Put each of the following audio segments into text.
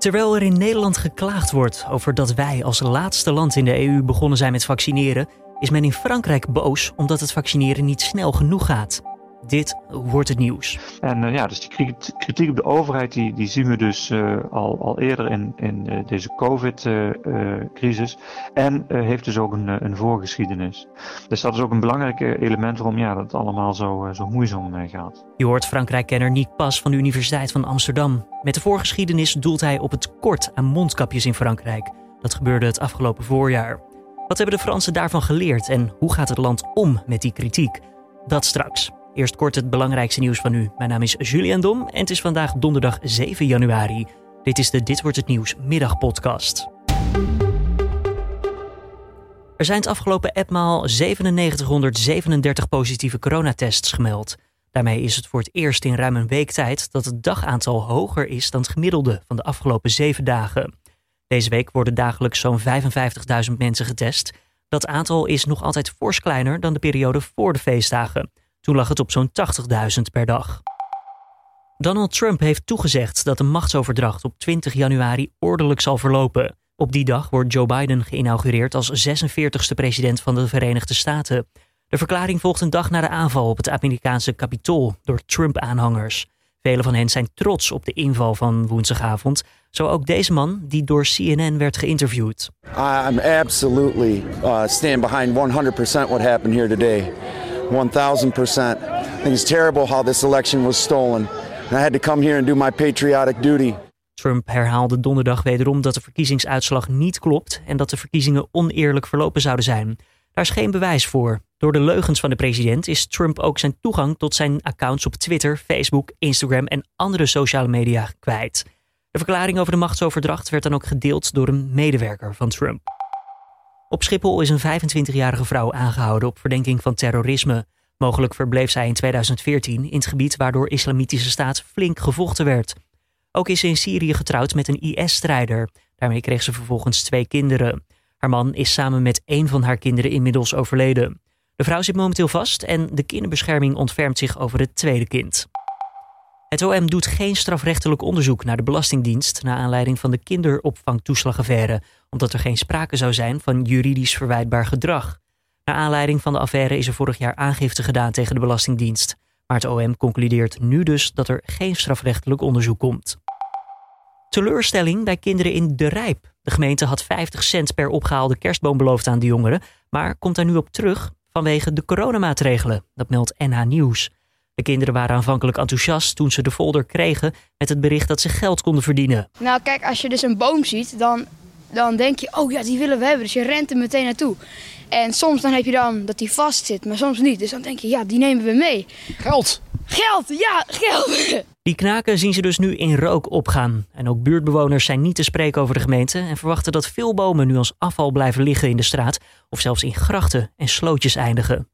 Terwijl er in Nederland geklaagd wordt over dat wij als laatste land in de EU begonnen zijn met vaccineren, is men in Frankrijk boos omdat het vaccineren niet snel genoeg gaat. Dit wordt het nieuws. En uh, ja, dus die kritiek op de overheid, die, die zien we dus uh, al, al eerder in, in uh, deze COVID-crisis. en heeft dus ook een, een voorgeschiedenis. Dus dat is ook een belangrijk element waarom ja, dat het allemaal zo, zo moeizaam gaat. Je hoort Frankrijk-kenner Nick Pas van de Universiteit van Amsterdam. Met de voorgeschiedenis doelt hij op het tekort aan mondkapjes in Frankrijk. Dat gebeurde het afgelopen voorjaar. Wat hebben de Fransen daarvan geleerd en hoe gaat het land om met die kritiek? Dat straks. Eerst kort het belangrijkste nieuws van nu. Mijn naam is Julian Dom en het is vandaag donderdag 7 januari. Dit is de Dit wordt het nieuws middagpodcast. Er zijn het afgelopen etmaal 9737 positieve coronatests gemeld. Daarmee is het voor het eerst in ruim een week tijd dat het dagaantal hoger is dan het gemiddelde van de afgelopen zeven dagen. Deze week worden dagelijks zo'n 55.000 mensen getest. Dat aantal is nog altijd fors kleiner dan de periode voor de feestdagen. Toen lag het op zo'n 80.000 per dag. Donald Trump heeft toegezegd dat de machtsoverdracht op 20 januari ordelijk zal verlopen. Op die dag wordt Joe Biden geïnaugureerd als 46e president van de Verenigde Staten. De verklaring volgt een dag na de aanval op het Amerikaanse Capitool door Trump-aanhangers. Velen van hen zijn trots op de inval van woensdagavond. Zo ook deze man die door CNN werd geïnterviewd. I'm absolutely uh, stand behind 100% what happened here today. 1000%. I think it's terrible how this election was stolen. And I had to come here and do my patriotic duty. Trump herhaalde donderdag wederom dat de verkiezingsuitslag niet klopt en dat de verkiezingen oneerlijk verlopen zouden zijn. Daar is geen bewijs voor. Door de leugens van de president is Trump ook zijn toegang tot zijn accounts op Twitter, Facebook, Instagram en andere sociale media kwijt. De verklaring over de machtsoverdracht werd dan ook gedeeld door een medewerker van Trump. Op Schiphol is een 25-jarige vrouw aangehouden op verdenking van terrorisme. Mogelijk verbleef zij in 2014 in het gebied waardoor Islamitische Staat flink gevochten werd. Ook is ze in Syrië getrouwd met een IS-strijder. Daarmee kreeg ze vervolgens twee kinderen. Haar man is samen met één van haar kinderen inmiddels overleden. De vrouw zit momenteel vast en de kinderbescherming ontfermt zich over het tweede kind. Het OM doet geen strafrechtelijk onderzoek naar de Belastingdienst na aanleiding van de kinderopvangtoeslagaffaire, omdat er geen sprake zou zijn van juridisch verwijtbaar gedrag. Naar aanleiding van de affaire is er vorig jaar aangifte gedaan tegen de Belastingdienst. Maar het OM concludeert nu dus dat er geen strafrechtelijk onderzoek komt. Teleurstelling bij kinderen in De Rijp. De gemeente had 50 cent per opgehaalde kerstboom beloofd aan de jongeren, maar komt daar nu op terug vanwege de coronamaatregelen. Dat meldt NH Nieuws. De kinderen waren aanvankelijk enthousiast toen ze de folder kregen met het bericht dat ze geld konden verdienen. Nou kijk, als je dus een boom ziet, dan, dan denk je, oh ja, die willen we hebben. Dus je rent er meteen naartoe. En soms dan heb je dan dat die vast zit, maar soms niet. Dus dan denk je, ja, die nemen we mee. Geld! Geld, ja, geld! Die knaken zien ze dus nu in rook opgaan. En ook buurtbewoners zijn niet te spreken over de gemeente en verwachten dat veel bomen nu als afval blijven liggen in de straat of zelfs in grachten en slootjes eindigen.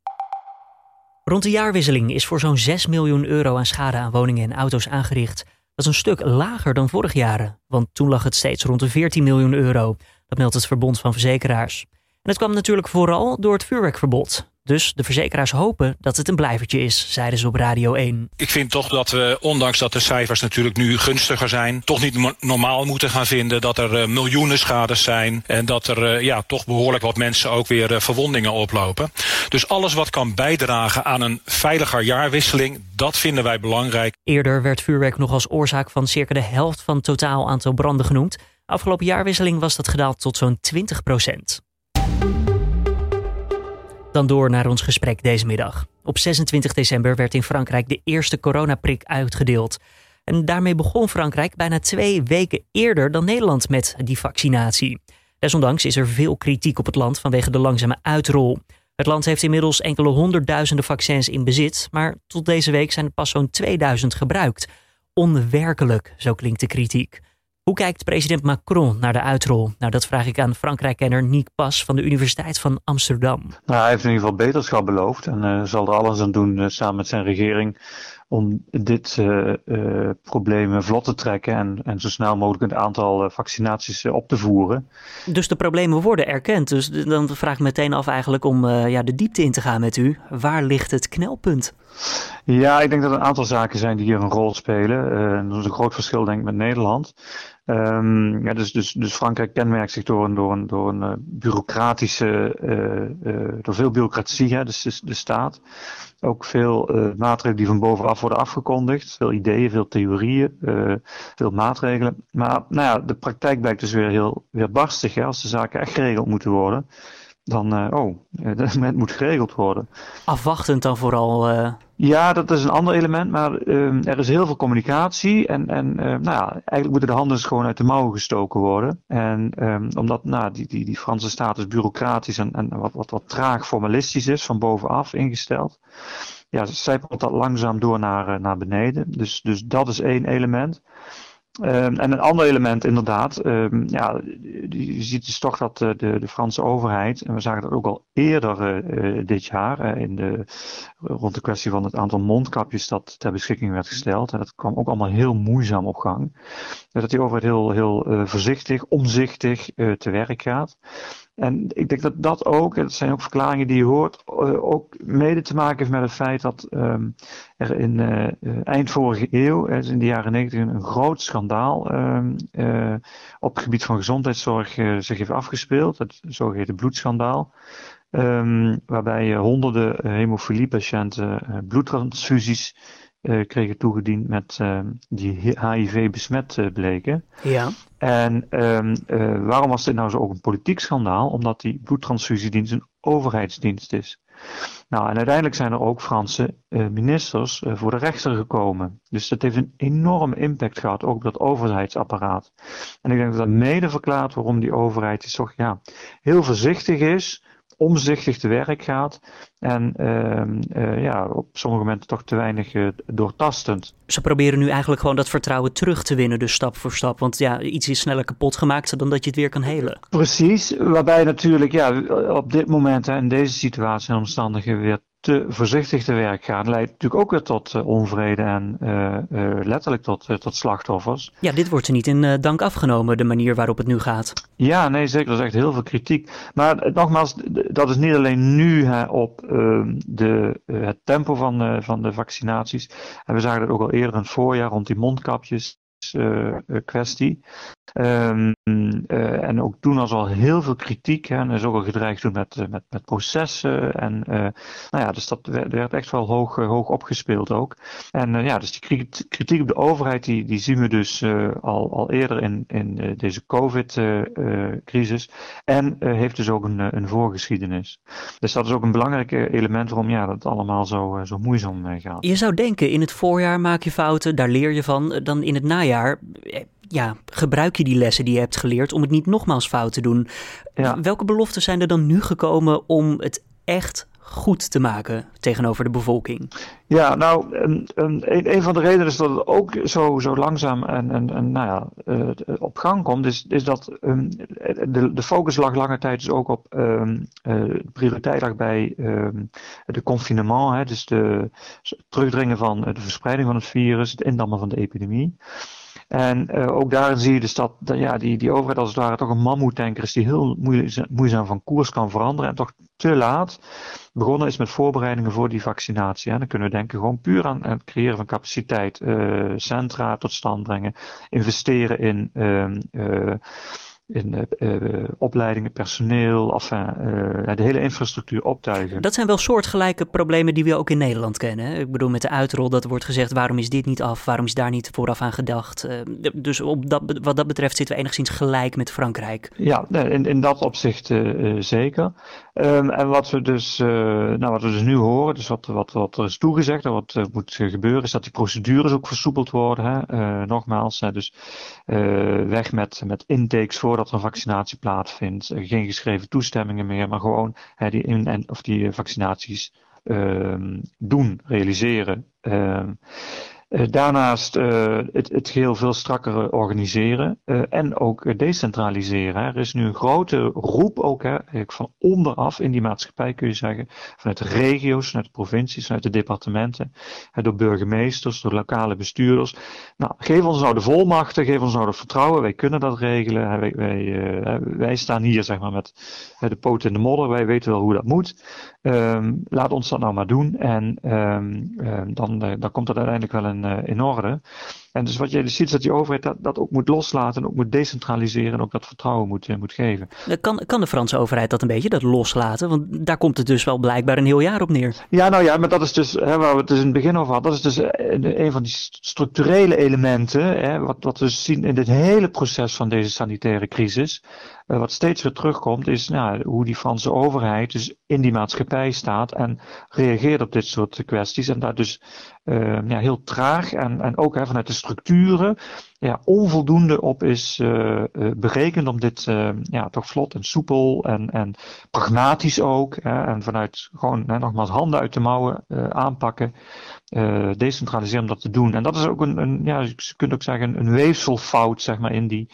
Rond de jaarwisseling is voor zo'n 6 miljoen euro aan schade aan woningen en auto's aangericht. Dat is een stuk lager dan vorig jaar, want toen lag het steeds rond de 14 miljoen euro. Dat meldt het Verbond van Verzekeraars. En het kwam natuurlijk vooral door het vuurwerkverbod. Dus de verzekeraars hopen dat het een blijvertje is, zeiden ze op Radio 1. Ik vind toch dat we, ondanks dat de cijfers natuurlijk nu gunstiger zijn... toch niet normaal moeten gaan vinden dat er uh, miljoenen schades zijn... en dat er uh, ja, toch behoorlijk wat mensen ook weer uh, verwondingen oplopen. Dus alles wat kan bijdragen aan een veiliger jaarwisseling... dat vinden wij belangrijk. Eerder werd vuurwerk nog als oorzaak van circa de helft van het totaal aantal branden genoemd. Afgelopen jaarwisseling was dat gedaald tot zo'n 20 procent. Dan door naar ons gesprek deze middag. Op 26 december werd in Frankrijk de eerste coronaprik uitgedeeld. En daarmee begon Frankrijk bijna twee weken eerder dan Nederland met die vaccinatie. Desondanks is er veel kritiek op het land vanwege de langzame uitrol. Het land heeft inmiddels enkele honderdduizenden vaccins in bezit, maar tot deze week zijn er pas zo'n 2000 gebruikt. Onwerkelijk, zo klinkt de kritiek. Hoe kijkt president Macron naar de uitrol? Nou, dat vraag ik aan Frankrijk-kenner Nick Pas van de Universiteit van Amsterdam. Nou, hij heeft in ieder geval beterschap beloofd en uh, zal er alles aan doen uh, samen met zijn regering om dit uh, uh, probleem vlot te trekken en, en zo snel mogelijk een aantal vaccinaties op te voeren. Dus de problemen worden erkend. Dus dan vraag ik meteen af eigenlijk om ja, de diepte in te gaan met u. Waar ligt het knelpunt? Ja, ik denk dat er een aantal zaken zijn die hier een rol spelen. Uh, dat is een groot verschil denk ik met Nederland. Um, ja, dus, dus, dus Frankrijk kenmerkt zich door een, door een, uh, bureaucratische, uh, door veel bureaucratie, hè, dus de, de staat. Ook veel maatregelen die van bovenaf worden afgekondigd. Veel ideeën, veel theorieën, veel maatregelen. Maar nou ja, de praktijk blijkt dus weer heel weer barstig hè, als de zaken echt geregeld moeten worden dan, uh, oh, het moet geregeld worden. Afwachtend dan vooral? Uh... Ja, dat is een ander element, maar uh, er is heel veel communicatie en, en nou ja, eigenlijk moeten de handen dus gewoon uit de mouwen gestoken worden. En um, omdat nou, die, die, die Franse staat is bureaucratisch en, en wat, wat, wat traag formalistisch is, van bovenaf ingesteld. Ja, zijpelt dat langzaam door naar, naar beneden. Dus, dus dat is één element. Um, en een ander element inderdaad, um, ja, je ziet dus toch dat de, de, de, Franse overheid, en we zagen dat ook al eerder uh, dit jaar, in de, rond de kwestie van het aantal mondkapjes dat ter beschikking werd gesteld, en dat kwam ook allemaal heel moeizaam op gang, dat die overheid heel, heel voorzichtig, omzichtig te werk gaat. En ik denk dat dat ook, en dat zijn ook verklaringen die je hoort, uh, ook mede te maken heeft met het feit dat um, er in uh, eind vorige eeuw, dus in de jaren negentig, een, groot schandaal um, op het gebied van gezondheidszorg zich heeft afgespeeld. Het zogeheten bloedschandaal. Um, waarbij honderden hemofiliepatiënten bloedtransfusies kregen toegediend met uh, die HIV besmet uh, bleken. Ja. En um, waarom was dit nou zo ook een politiek schandaal? Omdat die bloedtransfusiedienst een overheidsdienst is. Nou, en uiteindelijk zijn er ook Franse ministers voor de rechter gekomen. Dus dat heeft een enorme impact gehad, ook op dat overheidsapparaat. En ik denk dat dat mede verklaart waarom die overheid is toch ja, heel voorzichtig is omzichtig te werk gaat. En uh, ja, op sommige momenten toch te weinig uh, doortastend. Ze proberen nu eigenlijk gewoon dat vertrouwen terug te winnen, dus stap voor stap. Want ja, iets is sneller kapot gemaakt dan dat je het weer kan helen. Precies, waarbij natuurlijk ja, op dit moment in deze situatie en omstandigheden weer te voorzichtig te werk gaan, leidt natuurlijk ook weer tot uh, onvrede en uh, uh, letterlijk tot, tot slachtoffers. Ja, dit wordt er niet in dank afgenomen, de manier waarop het nu gaat. Ja, nee, zeker. Er is echt heel veel kritiek. Maar nogmaals, dat is niet alleen nu hè, op ehm, de, het tempo van, van de vaccinaties. En we zagen dat ook al eerder in het voorjaar rond die mondkapjes. kwestie. Um, uh, en ook toen was al heel veel kritiek. Hè, en is ook al gedreigd toen met, met, met processen. En uh, nou ja, dus dat werd, echt wel hoog, hoog opgespeeld ook. En ja, dus die kritiek op de overheid, die, die zien we dus al, al eerder in, in deze COVID-crisis. en heeft dus ook een, een voorgeschiedenis. Dus dat is ook een belangrijk element waarom ja, dat allemaal zo, zo moeizaam gaat. Je zou denken, in het voorjaar maak je fouten, daar leer je van. Dan in het najaar ja, gebruik je die lessen die je hebt geleerd om het niet nogmaals fout te doen. Ja. Welke beloften zijn er dan nu gekomen om het echt goed te maken tegenover de bevolking? Ja, nou, een, een, van de redenen is dat het ook zo, zo langzaam en, en, en nou ja, uh, op gang komt, is, is dat um, de, de focus lag lange tijd dus ook op um, prioriteit lag bij um, de confinement, hè, dus de terugdringen van de verspreiding van het virus, het indammen van de epidemie. En uh, ook daarin zie je dus dat, ja, die, die overheid als het ware toch een mammoetanker is die heel moeizaam van koers kan veranderen en toch te laat begonnen is met voorbereidingen voor die vaccinatie. Dan kunnen we denken gewoon puur aan het creëren van capaciteit, uh, centra tot stand brengen, investeren in uh, in uh, opleidingen, personeel, enfin, uh, de hele infrastructuur optuigen. Dat zijn wel soortgelijke problemen die we ook in Nederland kennen. Hè? Ik bedoel, met de uitrol dat er wordt gezegd, waarom is dit niet af, waarom is daar niet vooraf aan gedacht. Uh, dus op dat, wat dat betreft zitten we enigszins gelijk met Frankrijk. Ja, in, in dat opzicht zeker. Um, en wat we, dus, nou, wat we dus nu horen, dus wat, wat, wat er is toegezegd en wat moet gebeuren, is dat die procedures ook versoepeld worden. Hè? nogmaals, dus weg met, met intakes voor voordat er een vaccinatie plaatsvindt. Eh, geen geschreven toestemmingen meer, maar gewoon hè, die, in, en, of die vaccinaties uh, doen, realiseren. Uh, daarnaast uh, het, het geheel veel strakker organiseren uh, en ook decentraliseren. Er is nu een grote roep ook hè, van onderaf in die maatschappij kun je zeggen, vanuit de regio's, vanuit de provincies, vanuit de departementen, door burgemeesters, door lokale bestuurders. Nou, geef ons nou de volmachten, geef ons nou het vertrouwen, wij kunnen dat regelen. Wij, wij, staan hier zeg maar met de poot in de modder, wij weten wel hoe dat moet. Um, laat ons dat nou maar doen en um, um, dan, dan komt het uiteindelijk wel een uh, in orde. En dus wat je dus ziet is dat die overheid dat, dat ook moet loslaten en ook moet decentraliseren en ook dat vertrouwen moet, moet geven. Kan, kan de Franse overheid dat een beetje, dat loslaten? Want daar komt het dus wel blijkbaar een heel jaar op neer. Ja, nou ja, maar dat is dus hè, waar we het dus in het begin over hadden. Dat is dus een van die structurele elementen, hè, wat, wat we zien in dit hele proces van deze sanitaire crisis. Uh, wat steeds weer terugkomt, is nou, hoe die Franse overheid dus in die maatschappij staat en reageert op dit soort kwesties. En daar dus uh, ja, heel traag en, en ook hè, vanuit de structuren ja, onvoldoende op is uh, berekend om dit ja, toch vlot en soepel en, en pragmatisch ook. Hè, en vanuit gewoon hè, nogmaals handen uit de mouwen aanpakken. decentraliseren om dat te doen. En dat is ook een, een ja, je kunt ook zeggen, een weefselfout zeg maar, in die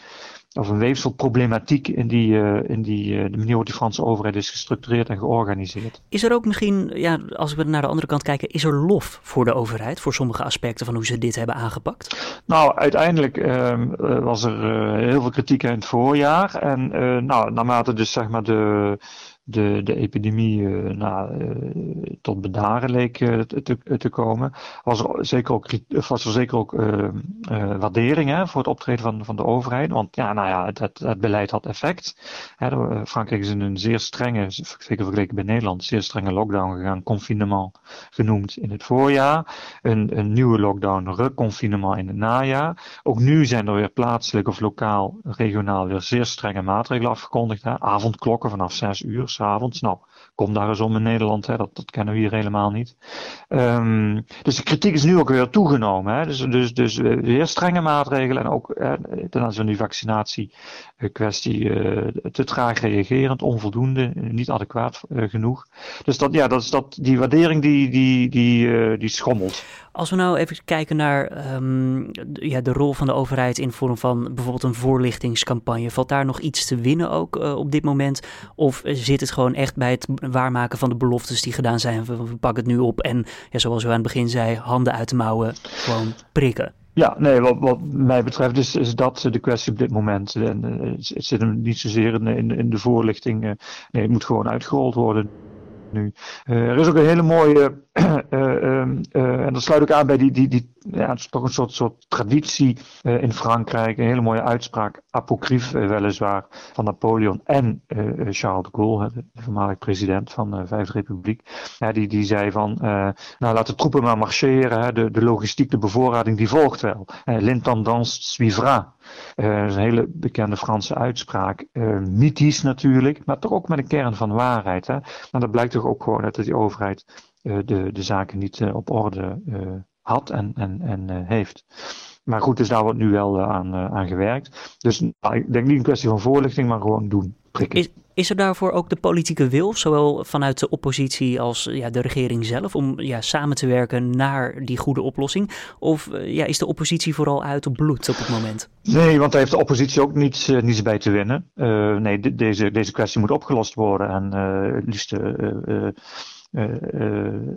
of een weefselproblematiek in, die, uh, in die, uh, de manier waarop de Franse overheid is gestructureerd en georganiseerd. Is er ook misschien, ja, als we naar de andere kant kijken, is er lof voor de overheid voor sommige aspecten van hoe ze dit hebben aangepakt? Nou, uiteindelijk uh, was er heel veel kritiek in het voorjaar. En nou, naarmate dus zeg maar de de, de epidemie uh, tot bedaren leek uh, te, te, komen, was er zeker ook, was er zeker ook waardering hè, voor het optreden van, van de overheid. Want ja, nou ja, het, het, beleid had effect. Hè, Frankrijk is in een zeer strenge, zeker vergeleken bij Nederland, zeer strenge lockdown gegaan, confinement genoemd in het voorjaar. Een, een nieuwe lockdown, reconfinement in het najaar. Ook nu zijn er weer plaatselijk of lokaal, regionaal weer zeer strenge maatregelen afgekondigd. Hè. Avondklokken vanaf 6 uur s'avonds. Nou, kom daar eens om in Nederland, hè, dat, dat kennen we hier helemaal niet. Um, dus de kritiek is nu ook weer toegenomen. Hè. Dus, dus, dus eh, weer strenge maatregelen en ook eh, ten aanzien van die vaccinatiekwestie uh, te traag reagerend, onvoldoende, niet adequaat genoeg. Dus dat, ja, dat is dat, die waardering die, die, die, die schommelt. Als we nou even kijken naar um, ja, de rol van de overheid in vorm van bijvoorbeeld een voorlichtingscampagne, valt daar nog iets te winnen ook op dit moment? Of zit het gewoon echt bij het waarmaken van de beloftes die gedaan zijn. We, we pakken het nu op en ja, zoals u aan het begin zei, handen uit de mouwen, gewoon prikken. Ja, nee, wat, wat mij betreft is, is dat de kwestie op dit moment. En, uh, het zit hem niet zozeer in, in, in de voorlichting. Nee, het moet gewoon uitgerold worden nu. Er is ook een hele mooie, en dat sluit ook aan bij die, die, die ja, het is toch een soort, soort traditie in Frankrijk. Een hele mooie uitspraak, apocryf weliswaar, van Napoleon en Charles de Gaulle, de voormalig president van de Vijfde Republiek. Die, die zei van, nou laat de troepen maar marcheren, de, de logistiek, de bevoorrading, die volgt wel. L'intendance suivra. Uh, dat is een hele bekende Franse uitspraak. Uh, mythisch natuurlijk, maar toch ook met een kern van waarheid. Hè? Maar dat blijkt toch ook gewoon uit dat die overheid de, de zaken niet op orde had en, en, en heeft. Maar goed, dus daar wordt nu wel aan, aan gewerkt. Dus nou, ik denk niet een kwestie van voorlichting, maar gewoon doen. Is, is er daarvoor ook de politieke wil, zowel vanuit de oppositie als ja, de regering zelf, om ja, samen te werken naar die goede oplossing? Of eh, ja, is de oppositie vooral uit op bloed op het moment? Nee, want daar heeft de oppositie ook niets, uh, niets bij te winnen. Uh, nee, de, deze, deze kwestie moet opgelost worden en het liefst uh,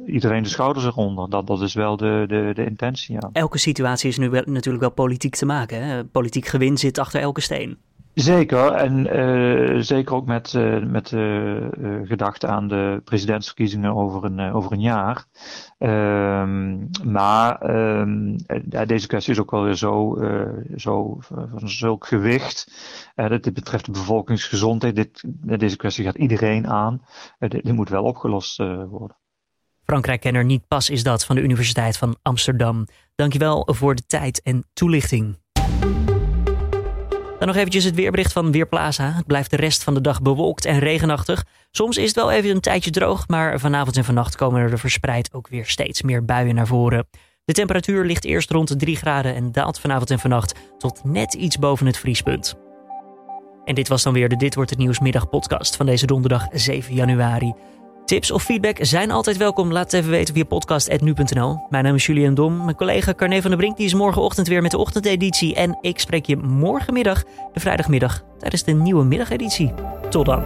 iedereen de schouders eronder. Dat, dat is wel de, de, de intentie. Ja. Elke situatie is nu wel, natuurlijk wel politiek te maken. Politiek gewin zit achter elke steen. Zeker, en uh, zeker ook met, uh, met uh, gedachte aan de presidentsverkiezingen over een, over een jaar. Um, maar um, deze kwestie is ook wel weer zo, zo van zulk gewicht. dat dit betreft de bevolkingsgezondheid. Dit, deze kwestie gaat iedereen aan. Dit, dit, moet wel opgelost worden. Frankrijk-kenner Niet Pas is dat van de Universiteit van Amsterdam. Dankjewel voor de tijd en toelichting. Dan nog eventjes het weerbericht van Weerplaza. Het blijft de rest van de dag bewolkt en regenachtig. Soms is het wel even een tijdje droog, maar vanavond en vannacht komen er verspreid ook weer steeds meer buien naar voren. De temperatuur ligt eerst rond de 3 graden en daalt vanavond en vannacht tot net iets boven het vriespunt. En dit was dan weer de Dit wordt het nieuws middagpodcast van deze donderdag 7 januari. Tips of feedback zijn altijd welkom. Laat het even weten via podcast.nu.nl. Mijn naam is Julian Dom. Mijn collega Carne van der Brink die is morgenochtend weer met de ochtendeditie. En ik spreek je morgenmiddag, de vrijdagmiddag, tijdens de nieuwe middageditie. Tot dan.